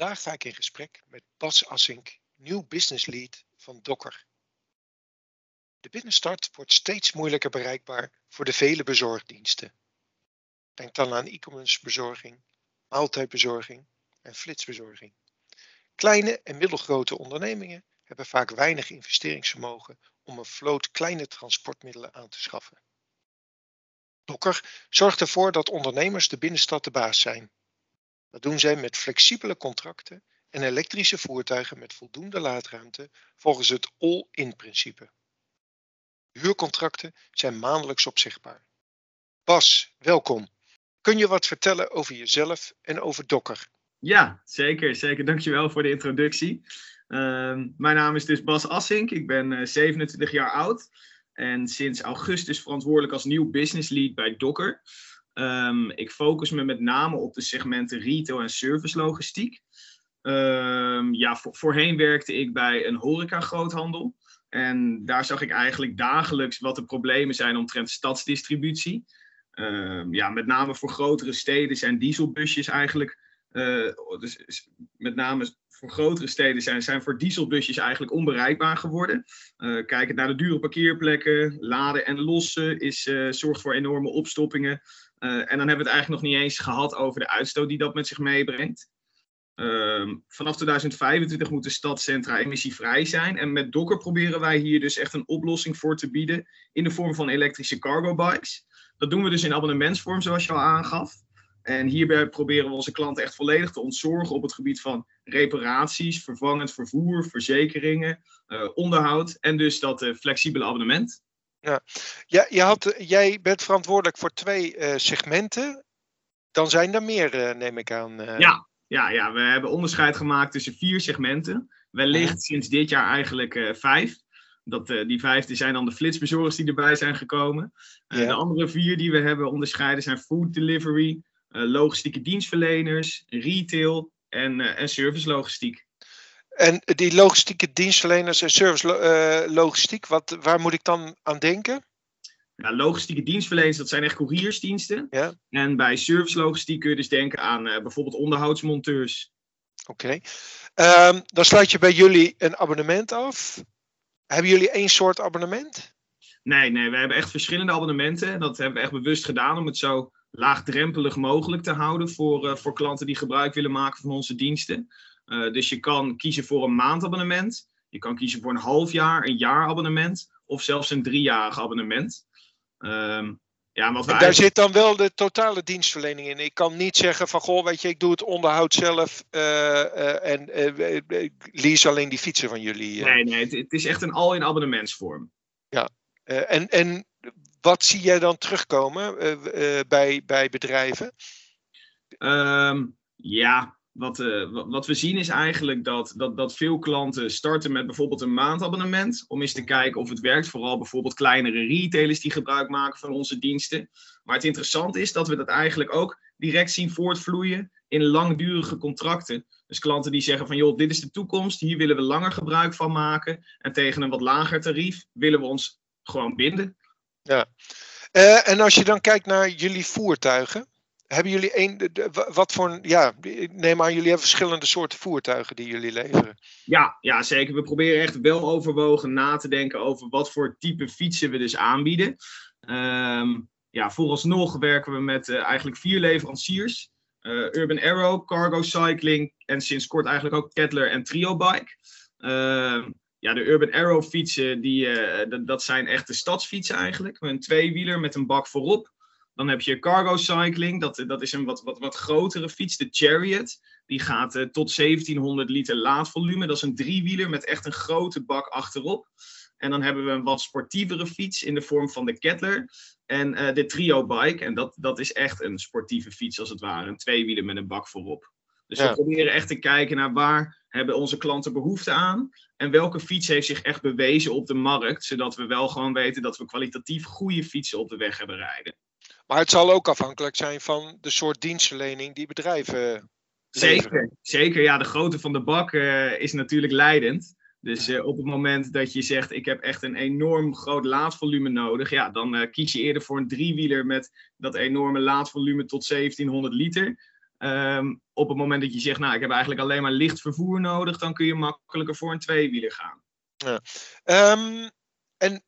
Vandaag ga ik in gesprek met Bas Assink, nieuw business lead van Docker. De binnenstart wordt steeds moeilijker bereikbaar voor de vele bezorgdiensten. Denk dan aan e-commerce bezorging, maaltijdbezorging en flitsbezorging. Kleine en middelgrote ondernemingen hebben vaak weinig investeringsvermogen om een vloot kleine transportmiddelen aan te schaffen. Docker zorgt ervoor dat ondernemers de binnenstad de baas zijn dat doen zij met flexibele contracten en elektrische voertuigen met voldoende laadruimte volgens het all-in principe. Huurcontracten zijn maandelijks opzichtbaar. Bas, welkom. Kun je wat vertellen over jezelf en over Docker? Ja, zeker. Zeker. Dankjewel voor de introductie. Ehm, mijn naam is dus Bas Assink. Ik ben 27 eh, jaar oud en sinds augustus verantwoordelijk als nieuw business lead bij Docker. Um, ik focus me met name op de segmenten retail en service logistiek. Um, ja, voorheen werkte ik bij een horeca groothandel. En daar zag ik eigenlijk dagelijks wat de problemen zijn omtrent stadsdistributie. Um, ja, met name voor grotere steden zijn dieselbusjes eigenlijk. Uh, dus met name voor grotere steden zijn, zijn voor dieselbusjes eigenlijk onbereikbaar geworden. Uh, kijkend naar de dure parkeerplekken, laden en lossen is, uh, zorgt voor enorme opstoppingen. En dan hebben we het eigenlijk nog niet eens gehad over de uitstoot die dat met zich meebrengt. Uh, vanaf 2025 moeten stadcentra emissievrij zijn. En met Docker proberen wij hier dus echt een oplossing voor te bieden in de vorm van elektrische cargo bikes. Dat doen we dus in abonnementsvorm, zoals je al aangaf. En hierbij proberen we onze klanten echt volledig te ontzorgen op het gebied van reparaties, vervangend vervoer, verzekeringen, uh, onderhoud en dus dat uh, flexibele abonnement. Ja, ja je had, jij bent verantwoordelijk voor twee uh, segmenten. Dan zijn er meer, neem ik aan. Ja, ja, ja, we hebben onderscheid gemaakt tussen vier segmenten. Wellicht sinds dit jaar eigenlijk vijf. Dat, die vijfde zijn dan de flitsbezorgers die erbij zijn gekomen. Ja. De andere vier die we hebben onderscheiden zijn food delivery, logistieke dienstverleners, retail en, en service logistiek. En die logistieke dienstverleners en service uh, logistiek, wat, waar moet ik dan aan denken? Ja, logistieke dienstverleners, dat zijn echt couriersdiensten. Ja. En bij service logistiek kun je dus denken aan uh, bijvoorbeeld onderhoudsmonteurs. Oké. Okay. Um, dan sluit je bij jullie een abonnement af. Hebben jullie één soort abonnement? Nee, nee, we hebben echt verschillende abonnementen. Dat hebben we echt bewust gedaan om het zo laagdrempelig mogelijk te houden voor, uh, voor klanten die gebruik willen maken van onze diensten. Uh, dus je kan kiezen voor een maandabonnement. Je kan kiezen voor een half jaar, een jaarabonnement. Of zelfs een driejarig abonnement. Um, ja, wat daar zit dan wel de totale dienstverlening in. Ik kan niet zeggen van goh, weet je, ik doe het onderhoud zelf uh, uh, en lease alleen die fietsen van jullie. Nee, nee, het, het, is echt een al in abonnementsvorm. Ja, en, en wat zie jij dan terugkomen bij, bij bedrijven? Um, ja, wat, uh, wat we zien is eigenlijk dat, dat, dat veel klanten starten met bijvoorbeeld een maandabonnement. Om eens te kijken of het werkt. Vooral bijvoorbeeld kleinere retailers die gebruik maken van onze diensten. Maar het interessante is dat we dat eigenlijk ook direct zien voortvloeien in langdurige contracten. Dus klanten die zeggen van joh, dit is de toekomst. Hier willen we langer gebruik van maken. En tegen een wat lager tarief willen we ons gewoon binden. Ja. Uh, en als je dan kijkt naar jullie voertuigen. Hebben jullie een, wat voor, ja, neem aan, jullie hebben verschillende soorten voertuigen die jullie leveren. Ja, ja, zeker. We proberen echt wel overwogen na te denken over wat voor type fietsen we dus aanbieden. Um, ja, vooralsnog werken we met uh, eigenlijk vier leveranciers. Uh, Urban Arrow, Cargo Cycling en sinds kort eigenlijk ook Kettler en Trio Bike. Uh, ja, de Urban Arrow fietsen, die, uh, dat zijn echte stadsfietsen eigenlijk. Een tweewieler met een bak voorop. Dan heb je cargo cycling, dat, dat is een wat, wat, wat grotere fiets, de Chariot. Die gaat uh, tot 1700 liter laadvolume. Dat is een driewieler met echt een grote bak achterop. En dan hebben we een wat sportievere fiets in de vorm van de Kettler. En uh, de Trio Bike. En dat, dat is echt een sportieve fiets als het ware. Een tweewieler met een bak voorop. Dus ja. we proberen echt te kijken naar waar hebben onze klanten behoefte aan. En welke fiets heeft zich echt bewezen op de markt. Zodat we wel gewoon weten dat we kwalitatief goede fietsen op de weg hebben rijden. Maar het zal ook afhankelijk zijn van de soort dienstverlening die bedrijven. Zeker, leveren. zeker. Ja, de grootte van de bak uh, is natuurlijk leidend. Dus uh, op het moment dat je zegt, ik heb echt een enorm groot laadvolume nodig, ja, dan uh, kies je eerder voor een driewieler met dat enorme laadvolume tot 1700 liter. Ehm, op het moment dat je zegt, nou, ik heb eigenlijk alleen maar licht vervoer nodig, dan kun je makkelijker voor een tweewieler gaan. Ja. Ehm, en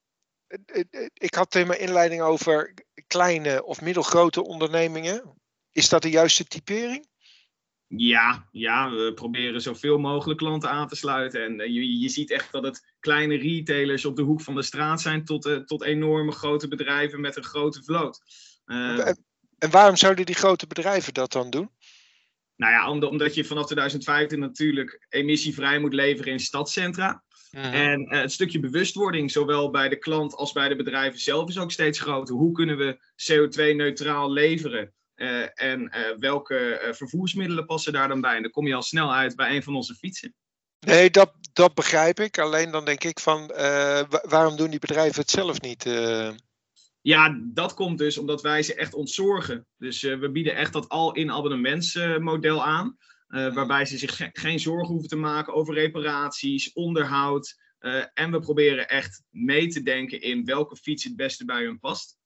ik had in mijn inleiding over kleine of middelgrote ondernemingen. Is dat de juiste typering? Ja, ja, we proberen zoveel mogelijk klanten aan te sluiten. En eh, je, je ziet echt dat het kleine retailers op de hoek van de straat zijn tot, uh, tot enorme grote bedrijven met een grote vloot. Uh, en waarom zouden die grote bedrijven dat dan doen? Nou ja, omdat je vanaf 2015 natuurlijk emissievrij moet leveren in stadcentra. Mhm. En uh, het stukje bewustwording, zowel bij de klant als bij de bedrijven zelf, is ook steeds groter. Hoe kunnen we CO2-neutraal leveren? Uh, en uh, welke vervoersmiddelen passen daar dan bij? En dan kom je al snel uit bij een van onze fietsen. Nee, dat, dat begrijp ik. Alleen dan denk ik van, waarom doen die bedrijven het zelf niet? Ja, dat komt dus omdat wij ze echt ontzorgen. Dus we bieden echt dat al-in abonnementsmodel aan. Uh, waarbij ze zich ge geen zorgen hoeven te maken over reparaties, onderhoud. Uh, en we proberen echt mee te denken in welke fiets het beste bij hun past.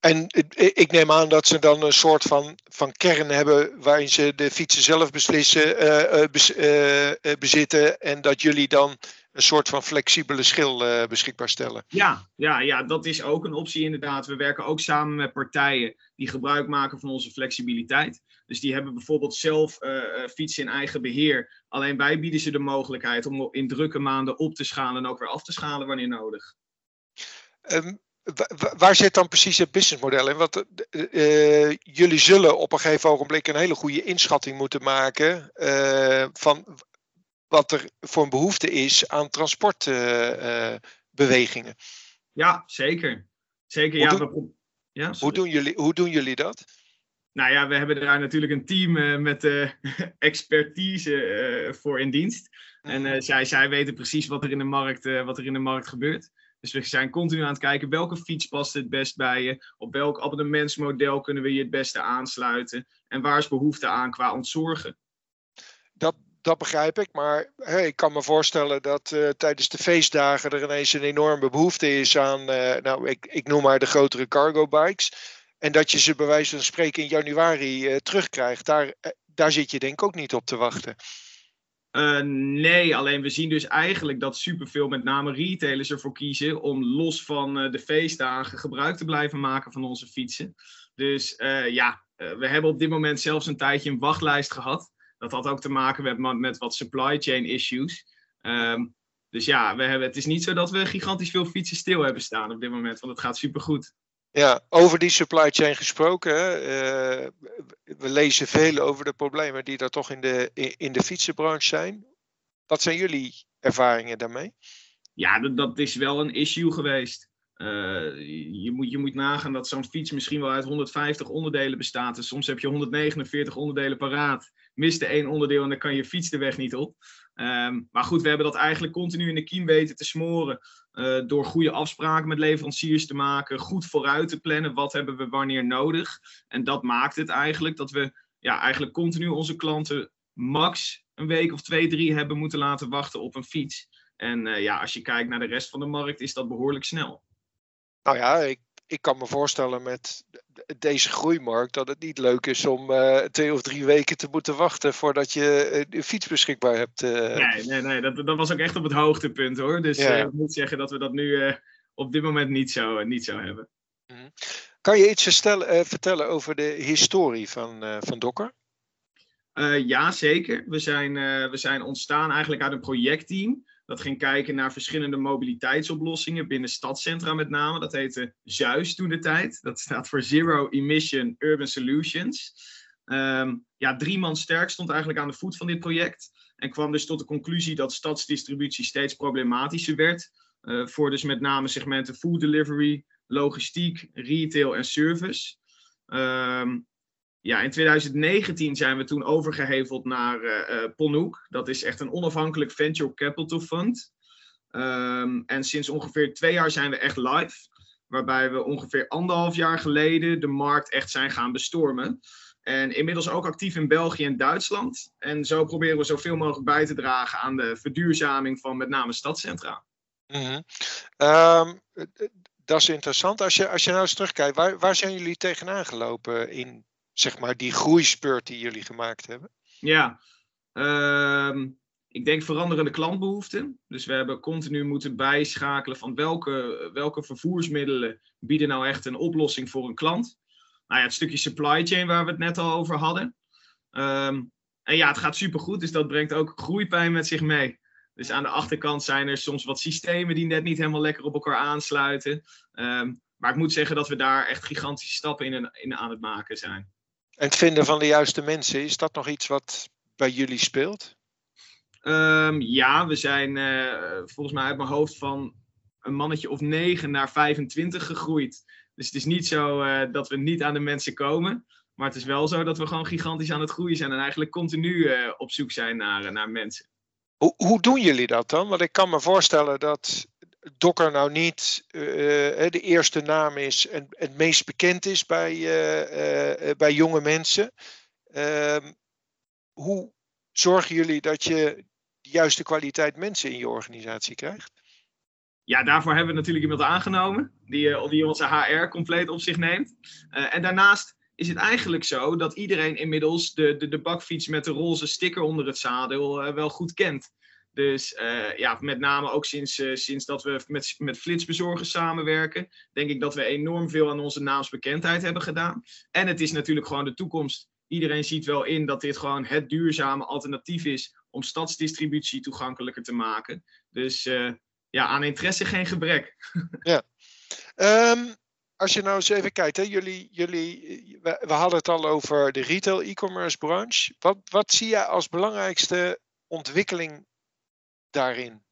En ik neem aan dat ze dan een soort van, van kern hebben waarin ze de fietsen zelf beslissen, uh, bez, bezitten. En dat jullie dan een soort van flexibele schil beschikbaar stellen. Ja, ja, ja, dat is ook een optie inderdaad. We werken ook samen met partijen die gebruik maken van onze flexibiliteit. Dus die hebben bijvoorbeeld zelf uh, fietsen in eigen beheer. Alleen wij bieden ze de mogelijkheid om in drukke maanden op te schalen en ook weer af te schalen wanneer nodig. Um, waar zit dan precies het businessmodel in? Want uh, jullie zullen op een gegeven ogenblik een hele goede inschatting moeten maken van wat er voor een behoefte is aan transportbewegingen. ja, zeker. Zeker. Hoe, ja, doen, ja, hoe, doen jullie, hoe doen jullie dat? Nou ja, we hebben daar natuurlijk een team uh, met uh, expertise uh, voor in dienst. En mhm. zij, zij weten precies wat er, in de markt, wat er in de markt gebeurt. Dus we zijn continu aan het kijken welke fiets past het best bij je. Op welk abonnementsmodel kunnen we je het beste aansluiten. En waar is behoefte aan qua ontzorgen. Dat, dat begrijp ik. Maar ik kan me voorstellen dat uh, tijdens de feestdagen er ineens een enorme behoefte is aan, uh, nou, ik, ik noem maar de grotere cargo bikes. En dat je ze bij wijze van spreken in januari uh, terugkrijgt, daar, daar zit je denk ik ook niet op te wachten. Nee, alleen we zien dus eigenlijk dat superveel, met name retailers, ervoor kiezen om los van de feestdagen gebruik te blijven maken van onze fietsen. Dus ja, we hebben op dit moment zelfs een tijdje een wachtlijst gehad. Dat had ook te maken met, met wat supply chain issues. Um, dus ja, we hebben, het is niet zo dat we gigantisch veel fietsen stil hebben staan op dit moment, want het gaat supergoed. Ja, over die supply chain gesproken. Uh, we lezen veel over de problemen die er toch in de, in de fietsenbranche zijn. Wat zijn jullie ervaringen daarmee? Ja, dat, dat is wel een issue geweest. Uh, je, moet, je moet nagaan dat zo'n fiets misschien wel uit 150 onderdelen bestaat. Dus soms heb je 149 onderdelen paraat. Mist er één onderdeel en dan kan je fiets de weg niet op. Um, maar goed, we hebben dat eigenlijk continu in de kiem weten te smoren. Uh, door goede afspraken met leveranciers te maken, goed vooruit te plannen, wat hebben we wanneer nodig. En dat maakt het eigenlijk dat we ja, eigenlijk continu onze klanten max een week of twee, drie hebben moeten laten wachten op een fiets. En uh, ja, als je kijkt naar de rest van de markt, is dat behoorlijk snel. Nou ja, ik, ik kan me voorstellen met deze groeimarkt dat het niet leuk is om uh, twee of drie weken te moeten wachten voordat je een fiets beschikbaar hebt. Uh. Nee, nee, nee dat, dat was ook echt op het hoogtepunt hoor. Dus ja. ik moet zeggen dat we dat nu op dit moment niet zo, niet zo hebben. Mhm. Kan je iets vertellen, vertellen over de historie van, van Dokker? ja, zeker. We zijn, we zijn ontstaan eigenlijk uit een projectteam. Dat ging kijken naar verschillende mobiliteitsoplossingen binnen stadcentra met name. Dat heette ZUIS toen de tijd. Dat staat voor Zero Emission Urban Solutions. Um, ja, drie man sterk stond eigenlijk aan de voet van dit project. En kwam dus tot de conclusie dat stadsdistributie steeds problematischer werd. Uh, voor dus met name segmenten food delivery, logistiek, retail en service. Um, ja, in 2019 zijn we toen overgeheveld naar uh, Ponhoek. Dat is echt een onafhankelijk venture capital fund. Um, en sinds ongeveer twee jaar zijn we echt live. Waarbij we ongeveer anderhalf jaar geleden de markt echt zijn gaan bestormen. En inmiddels ook actief in België en Duitsland. En zo proberen we zoveel mogelijk bij te dragen aan de verduurzaming van met name stadcentra. Mm -hmm. um, dat is interessant. Als je, als je nou eens terugkijkt, waar, waar zijn jullie tegenaan gelopen in zeg maar die groeispurt die jullie gemaakt hebben? Ja, ehm, ik denk veranderende klantbehoeften. Dus we hebben continu moeten bijschakelen van welke, welke vervoersmiddelen bieden nou echt een oplossing voor een klant. Nou ja, het stukje supply chain waar we het net al over hadden. Ehm, en ja, het gaat supergoed, dus dat brengt ook groeipijn met zich mee. Dus aan de achterkant zijn er soms wat systemen die net niet helemaal lekker op elkaar aansluiten. Ehm, maar ik moet zeggen dat we daar echt gigantische stappen in, in aan het maken zijn. En het vinden van de juiste mensen, is dat nog iets wat bij jullie speelt? Ehm, ja, we zijn uh, volgens mij uit mijn hoofd van een mannetje of negen naar 25 gegroeid. Dus het is niet zo uh, dat we niet aan de mensen komen. Maar het is wel zo dat we gewoon gigantisch aan het groeien zijn. En eigenlijk continu uh, op zoek zijn naar, naar mensen. Hoe, hoe doen jullie dat dan? Want ik kan me voorstellen dat Docker nou niet uh, de eerste naam is en het meest bekend is bij, uh, bij jonge mensen. Ehm, hoe zorgen jullie dat je de juiste kwaliteit mensen in je organisatie krijgt? Ja, daarvoor hebben we natuurlijk iemand aangenomen die, die onze HR compleet op zich neemt. en daarnaast is het eigenlijk zo dat iedereen inmiddels de, de, de bakfiets met de roze sticker onder het zadel wel goed kent. Dus uh, ja, met name ook sinds, uh, sinds dat we met, met flitsbezorgers samenwerken, denk ik dat we enorm veel aan onze naamsbekendheid hebben gedaan. En het is natuurlijk gewoon de toekomst. Iedereen ziet wel in dat dit gewoon het duurzame alternatief is om stadsdistributie toegankelijker te maken. Dus uh, ja, aan interesse geen gebrek. ja. Um, als je nou eens even kijkt, hè, jullie, jullie, we, we hadden het al over de retail e-commerce branche. Wat, wat zie je als belangrijkste ontwikkeling daarin?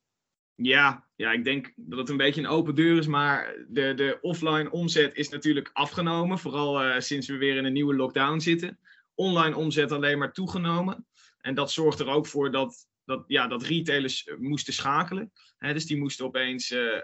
Ja, ja, ik denk dat het een beetje een open deur is, maar de, de offline omzet is natuurlijk afgenomen, vooral uh, sinds we weer in een nieuwe lockdown zitten. Online omzet alleen maar toegenomen. En dat zorgt er ook voor dat, dat, ja, dat retailers eh, moesten schakelen. Dus die moesten opeens uh,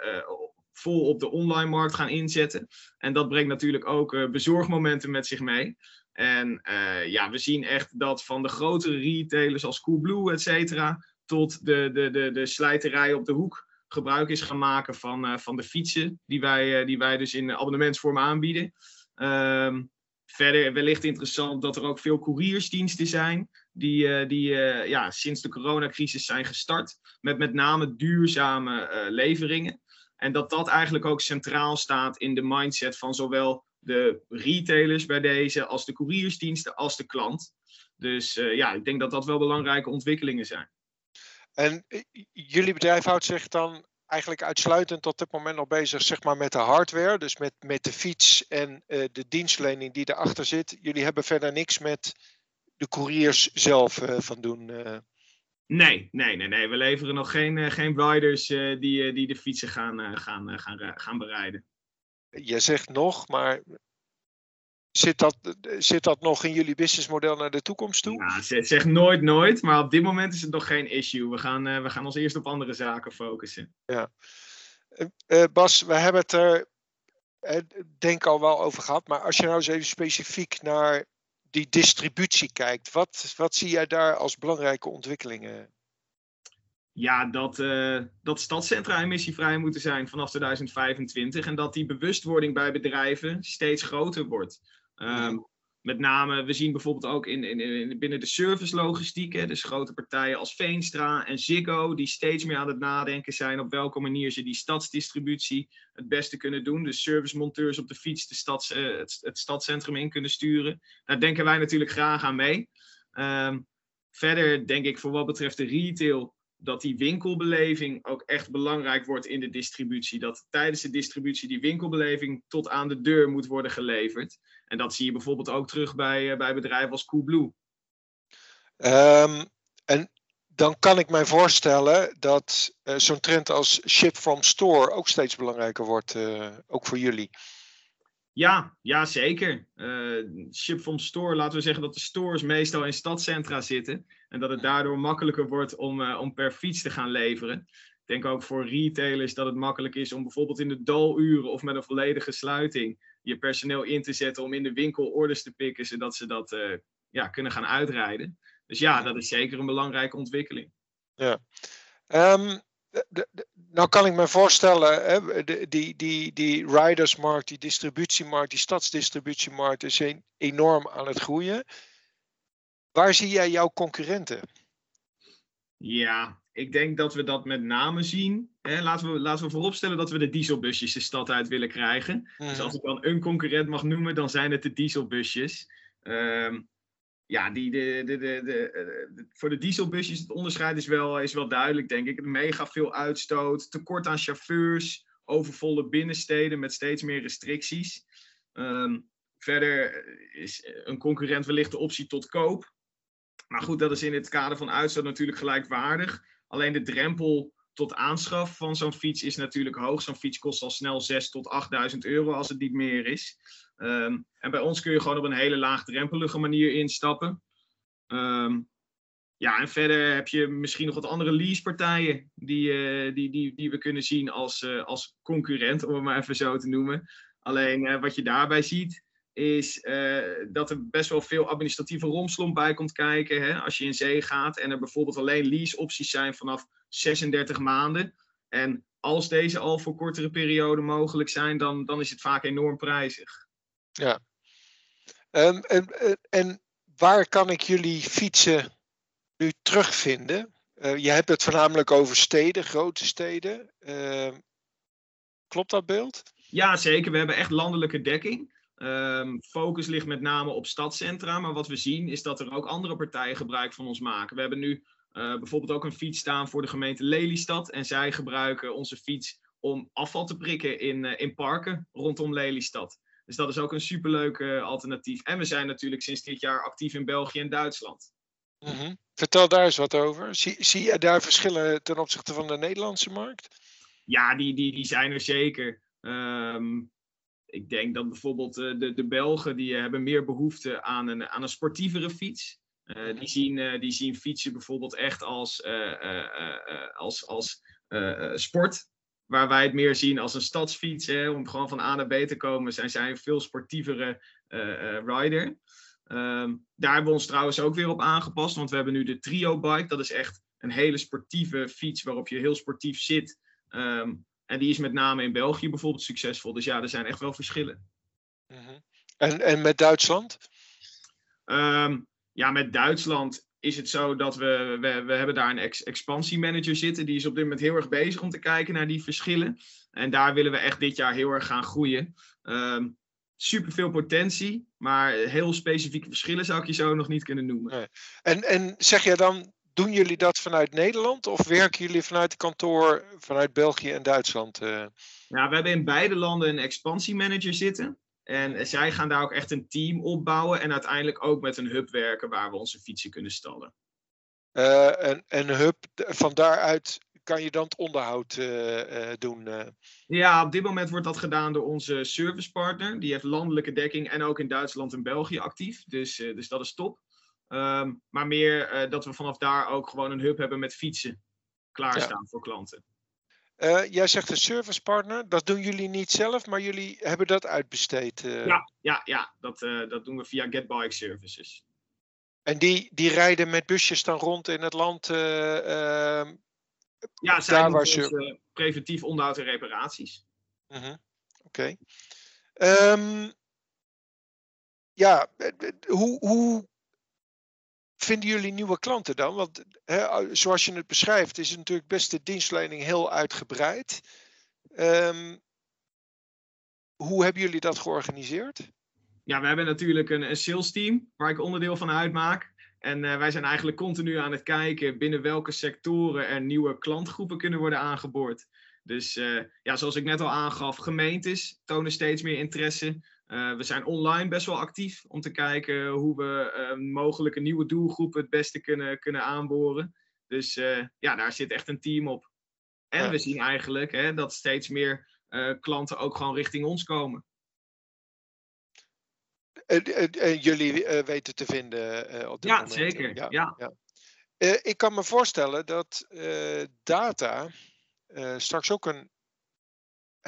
vol op de online markt gaan inzetten. En dat brengt natuurlijk ook bezorgmomenten met zich mee. En ja, we zien echt dat van de grotere retailers als Coolblue, et cetera, tot de, de, de, de slijterij op de hoek gebruik is gaan maken van, uh, van de fietsen die wij, uh, die wij dus in abonnementsvorm aanbieden. Um, verder wellicht interessant dat er ook veel couriersdiensten zijn die, uh, die ja, sinds de coronacrisis zijn gestart met met name duurzame leveringen. En dat dat eigenlijk ook centraal staat in de mindset van zowel de retailers bij deze als de couriersdiensten als de klant. Dus ja, ik denk dat dat wel belangrijke ontwikkelingen zijn. En eh, jullie bedrijf houdt zich dan eigenlijk uitsluitend tot dit moment nog bezig zeg maar, met de hardware, dus met, met de fiets en uh, de dienstverlening die erachter zit. Jullie hebben verder niks met de couriers zelf uh, van doen. Uh... Nee, nee, nee, nee. We leveren nog geen, geen riders die, die de fietsen gaan, gaan, gaan, gaan bereiden. Je zegt nog, maar Zit dat, zit dat nog in jullie businessmodel naar de toekomst toe? Ja, zeg nooit nooit, maar op dit moment is het nog geen issue. We gaan, uh, we gaan ons eerst op andere zaken focussen. Ja. Uh, Bas, we hebben het er uh, denk al wel over gehad, maar als je nou eens even specifiek naar die distributie kijkt, wat, wat zie jij daar als belangrijke ontwikkelingen? Ja, dat, uh, dat stadcentra emissievrij moeten zijn vanaf 2025 en dat die bewustwording bij bedrijven steeds groter wordt. Um, met name, we zien bijvoorbeeld ook in, in, in, binnen de servicelogistiek, hè, dus grote partijen als Veenstra en Ziggo, die steeds meer aan het nadenken zijn op welke manier ze die stadsdistributie het beste kunnen doen. Dus servicemonteurs op de fiets de stads, het, het stadscentrum in kunnen sturen. Daar denken wij natuurlijk graag aan mee. Um, verder denk ik voor wat betreft de retail dat die winkelbeleving ook echt belangrijk wordt in de distributie. Dat tijdens de distributie die winkelbeleving tot aan de deur moet worden geleverd. En dat zie je bijvoorbeeld ook terug bij, uh, bij bedrijven als Coolblue. Um, en dan kan ik mij voorstellen dat uh, zo'n trend als ship from store ook steeds belangrijker wordt, uh, ook voor jullie. Ja, ja zeker. Uh, ship from store, laten we zeggen dat de stores meestal in stadcentra zitten. En dat het daardoor makkelijker wordt om, om per fiets te gaan leveren. Ik denk ook voor retailers dat het makkelijk is om bijvoorbeeld in de daluren of met een volledige sluiting je personeel in te zetten om in de winkel orders te pikken, zodat ze dat uh, ja, kunnen gaan uitrijden. Dus ja, dat is zeker een belangrijke ontwikkeling. Ja. Um, de, de, nou kan ik me voorstellen, hè, die, die, die ridersmarkt, die distributiemarkt, die stadsdistributiemarkt is enorm aan het groeien. Waar zie jij jouw concurrenten? Ja, ik denk dat we dat met name zien. Hè, laten, we, laten we vooropstellen dat we de dieselbusjes de stad uit willen krijgen. Dus mhm. als ik dan een concurrent mag noemen, dan zijn het de dieselbusjes. Ehm, ja, die, de, de, de, de, voor de dieselbusjes, het onderscheid is wel, is wel duidelijk, denk ik. Mega veel uitstoot, tekort aan chauffeurs, overvolle binnensteden met steeds meer restricties. Ehm, verder is een concurrent wellicht de optie tot koop. Maar goed, dat is in het kader van uitstoot natuurlijk gelijkwaardig. Alleen de drempel tot aanschaf van zo'n fiets is natuurlijk hoog. Zo'n fiets kost al snel 6.000 tot 8.000 euro als het niet meer is. Ehm, en bij ons kun je gewoon op een hele laagdrempelige manier instappen. Ehm, ja, en verder heb je misschien nog wat andere leasepartijen die, uh, die, die, die we kunnen zien als, uh, als concurrent, om het maar even zo te noemen. Alleen uh, wat je daarbij ziet, is dat er best wel veel administratieve romslomp bij komt kijken. Hè? Als je in zee gaat en er bijvoorbeeld alleen lease-opties zijn vanaf 36 maanden. En als deze al voor kortere perioden mogelijk zijn, dan, dan is het vaak enorm prijzig. Ja. Um, en, en waar kan ik jullie fietsen nu terugvinden? Uh, je hebt het voornamelijk over steden, grote steden. Uh, klopt dat beeld? Ja, zeker. We hebben echt landelijke dekking. Um, focus ligt met name op stadcentra, maar wat we zien is dat er ook andere partijen gebruik van ons maken. We hebben nu uh, bijvoorbeeld ook een fiets staan voor de gemeente Lelystad en zij gebruiken onze fiets om afval te prikken in, uh, in parken rondom Lelystad. Dus dat is ook een superleuk uh, alternatief. En we zijn natuurlijk sinds dit jaar actief in België en Duitsland. Mm -hmm. Vertel daar eens wat over. Zie, zie je daar verschillen ten opzichte van de Nederlandse markt? Ja, die, die, die zijn er zeker. Um, ik denk dat bijvoorbeeld uh, de, de Belgen die hebben meer behoefte aan een, aan een sportievere fiets. Uh, die, zien, uh, die zien fietsen bijvoorbeeld echt als, als, als sport waar wij het meer zien als een stadsfiets, hè, om gewoon van A naar B te komen, zijn zij een veel sportievere rider. Um, daar hebben we ons trouwens ook weer op aangepast, want we hebben nu de Trio Bike. Dat is echt een hele sportieve fiets waarop je heel sportief zit. Um, en die is met name in België bijvoorbeeld succesvol. Dus ja, er zijn echt wel verschillen. Mm en, en met Duitsland? Um, ja, met Duitsland is het zo dat we, we, we hebben daar een ex expansiemanager zitten. Die is op dit moment heel erg bezig om te kijken naar die verschillen. En daar willen we echt dit jaar heel erg gaan groeien. Um, super veel potentie, maar heel specifieke verschillen zou ik je zo nog niet kunnen noemen. En, en zeg je dan, doen jullie dat vanuit Nederland of werken jullie vanuit het kantoor vanuit België en Duitsland? Uh? Nou, we hebben in beide landen een expansiemanager zitten. En zij gaan daar ook echt een team opbouwen en uiteindelijk ook met een hub werken waar we onze fietsen kunnen stallen. Uh, een, een hub, van daaruit kan je dan het onderhoud uh, uh, doen? Ja, op dit moment wordt dat gedaan door onze servicepartner. Die heeft landelijke dekking en ook in Duitsland en België actief. Dus, dus dat is top. Um, maar meer dat we vanaf daar ook gewoon een hub hebben met fietsen klaarstaan ja. voor klanten. Uh, jij zegt een servicepartner. Dat doen jullie niet zelf, maar jullie hebben dat uitbesteed. Uh... Ja, ja, ja. Dat, dat doen we via GetBike Services. En die, die rijden met busjes dan rond in het land? Ehm, ja, zijn waar ze... preventief onderhoud en reparaties. -huh. Oké. Okay. Um, ja, hoe, hoe vinden jullie nieuwe klanten dan? Want hè, zoals je het beschrijft, is natuurlijk best de dienstverlening heel uitgebreid. Um, hoe hebben jullie dat georganiseerd? Ja, we hebben natuurlijk een, een sales team waar ik onderdeel van uitmaak. En uh, wij zijn eigenlijk continu aan het kijken binnen welke sectoren er nieuwe klantgroepen kunnen worden aangeboord. Dus uh, ja, zoals ik net al aangaf, gemeentes tonen steeds meer interesse. Uh, we zijn online best wel actief om te kijken hoe we uh, mogelijke nieuwe doelgroepen het beste kunnen, kunnen aanboren. Dus uh, ja, daar zit echt een team op. En ja. we zien eigenlijk hè, dat steeds meer klanten ook gewoon richting ons komen. En jullie weten te vinden op dit ja, moment. Zeker. Ja, ja. ja. ik kan me voorstellen dat data straks ook een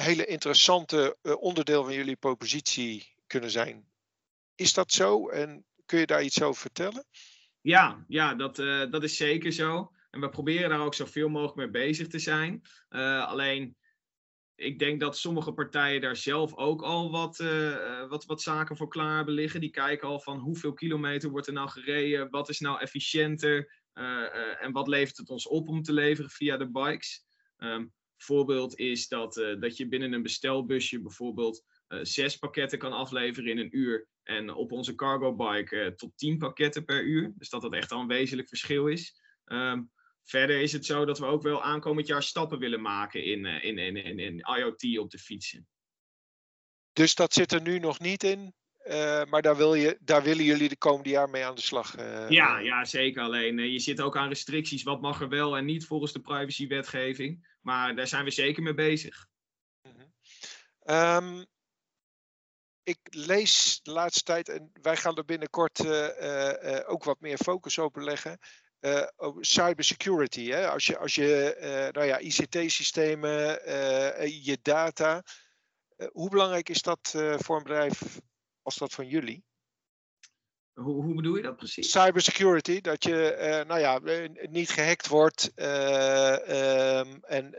hele interessante uh, onderdeel van jullie propositie kunnen zijn. Is dat zo en kun je daar iets over vertellen? Ja, ja dat, uh, dat is zeker zo. En we proberen daar ook zoveel mogelijk mee bezig te zijn. alleen ik denk dat sommige partijen daar zelf ook al wat, wat, wat zaken voor klaar hebben liggen. Die kijken al van hoeveel kilometer wordt er nou gereden, wat is nou efficiënter en wat levert het ons op om te leveren via de bikes. Um, voorbeeld is dat, dat je binnen een bestelbusje bijvoorbeeld uh, zes pakketten kan afleveren in een uur. En op onze cargo bike uh, tot tien pakketten per uur. Dus dat dat echt al een wezenlijk verschil is. Um, verder is het zo dat we ook wel aankomend jaar stappen willen maken in, in, in, in, in IoT op de fietsen. Dus dat zit er nu nog niet in? Uh, maar daar, wil je, daar willen jullie de komende jaar mee aan de slag. Uh, ja, ja, zeker. Alleen uh, je zit ook aan restricties. Wat mag er wel en niet volgens de privacywetgeving. Maar daar zijn we zeker mee bezig. -hmm. um, ik lees de laatste tijd, en wij gaan er binnenkort ook wat meer focus op leggen. Uh, cybersecurity. Hè? Als je, als je nou ja, ICT-systemen, je data. hoe belangrijk is dat voor een bedrijf als dat van jullie? Hoe, hoe bedoel je dat precies? Cybersecurity, dat je nou ja, niet gehackt wordt um, en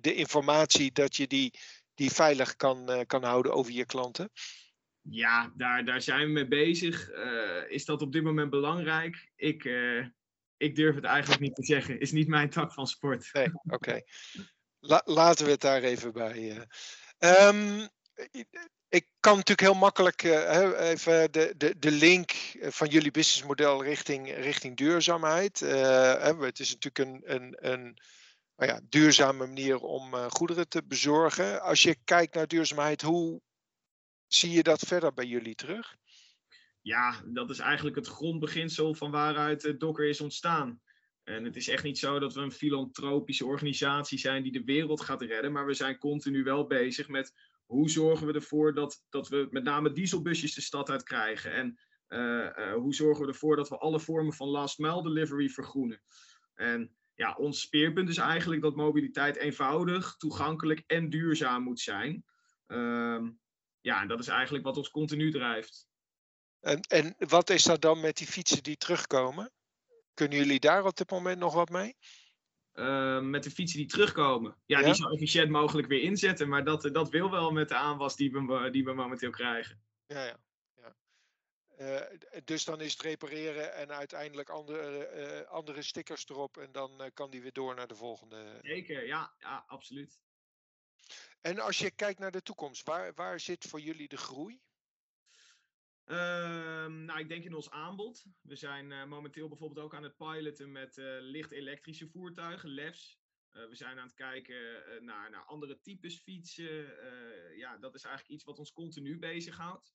de informatie dat je die, die veilig kan, kan houden over je klanten. Ja, daar, daar zijn we mee bezig. Is dat op dit moment belangrijk? Ik, ik durf het eigenlijk niet te zeggen. Is niet mijn tak van sport. Nee, oké. Okay. La, laten we het daar even bij. Um, ik kan natuurlijk heel makkelijk even de, de, de link van jullie businessmodel richting, richting duurzaamheid. het is natuurlijk een, een, een nou ja, duurzame manier om goederen te bezorgen. Als je kijkt naar duurzaamheid, hoe Zie je dat verder bij jullie terug? Ja, dat is eigenlijk het grondbeginsel van waaruit Docker is ontstaan. En het is echt niet zo dat we een filantropische organisatie zijn die de wereld gaat redden, maar we zijn continu wel bezig met hoe zorgen we ervoor dat, dat we met name dieselbusjes de stad uit krijgen. En uh, uh, hoe zorgen we ervoor dat we alle vormen van last mile delivery vergroenen. En ja, ons speerpunt is eigenlijk dat mobiliteit eenvoudig, toegankelijk en duurzaam moet zijn. Uh, ja, en dat is eigenlijk wat ons continu drijft. En, en wat is dat dan met die fietsen die terugkomen? Kunnen jullie daar op dit moment nog wat mee? Uh, met de fietsen die terugkomen. Ja, ja, die zo efficiënt mogelijk weer inzetten. Maar dat, dat wil wel met de aanwas die we, die we momenteel krijgen. Ja, ja. ja. Uh, dus dan is het repareren en uiteindelijk andere, uh, andere stickers erop. En dan kan die weer door naar de volgende. Zeker, ja, ja absoluut. En als je kijkt naar de toekomst, waar, waar zit voor jullie de groei? Um, nou, ik denk in ons aanbod. We zijn uh, momenteel bijvoorbeeld ook aan het piloten met uh, licht elektrische voertuigen, LEFs. Uh, we zijn aan het kijken naar, andere types fietsen. ja, dat is eigenlijk iets wat ons continu bezighoudt.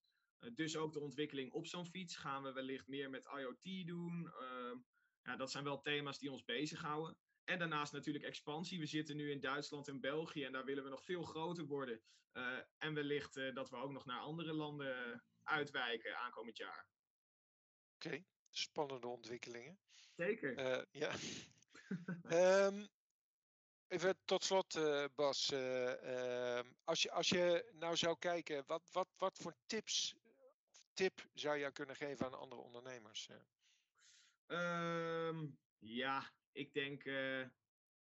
dus ook de ontwikkeling op zo'n fiets gaan we wellicht meer met IoT doen. Ehm, ja, dat zijn wel thema's die ons bezighouden. En daarnaast natuurlijk expansie. We zitten nu in Duitsland en België en daar willen we nog veel groter worden. En wellicht dat we ook nog naar andere landen uitwijken aankomend jaar. Oké, okay. spannende ontwikkelingen. Zeker. Uh, ja. um, even tot slot, Bas. Ehm, als, je, als je nou zou kijken, wat, wat, wat voor tips tip zou je kunnen geven aan andere ondernemers? Um, ja, ik denk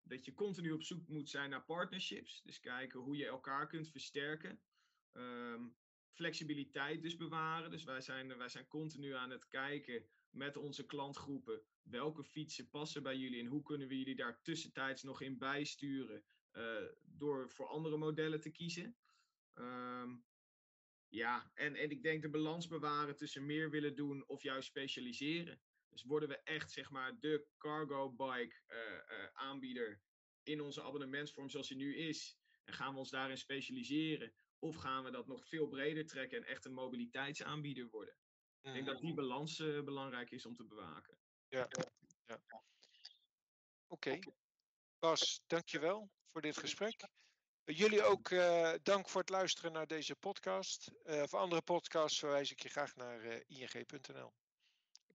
dat je continu op zoek moet zijn naar partnerships. Dus kijken hoe je elkaar kunt versterken. Um, flexibiliteit dus bewaren. Dus wij zijn, wij zijn continu aan het kijken met onze klantgroepen. Welke fietsen passen bij jullie en hoe kunnen we jullie daar tussentijds nog in bijsturen uh, door voor andere modellen te kiezen. Um, ja, en, en ik denk de balans bewaren tussen meer willen doen of juist specialiseren. Dus worden we echt zeg maar de cargo bike uh, uh, aanbieder in onze abonnementsvorm zoals die nu is. En gaan we ons daarin specialiseren? Of gaan we dat nog veel breder trekken en echt een mobiliteitsaanbieder worden? Ik denk dat die balans uh, belangrijk is om te bewaken. Ja, ja. Oké. Okay. Bas, dankjewel voor dit gesprek. Jullie ook uh, dank voor het luisteren naar deze podcast. Uh, voor andere podcasts verwijs ik je graag naar uh, ing.nl.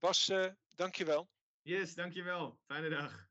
Bas, uh, dankjewel. Yes, dankjewel. Fijne dag.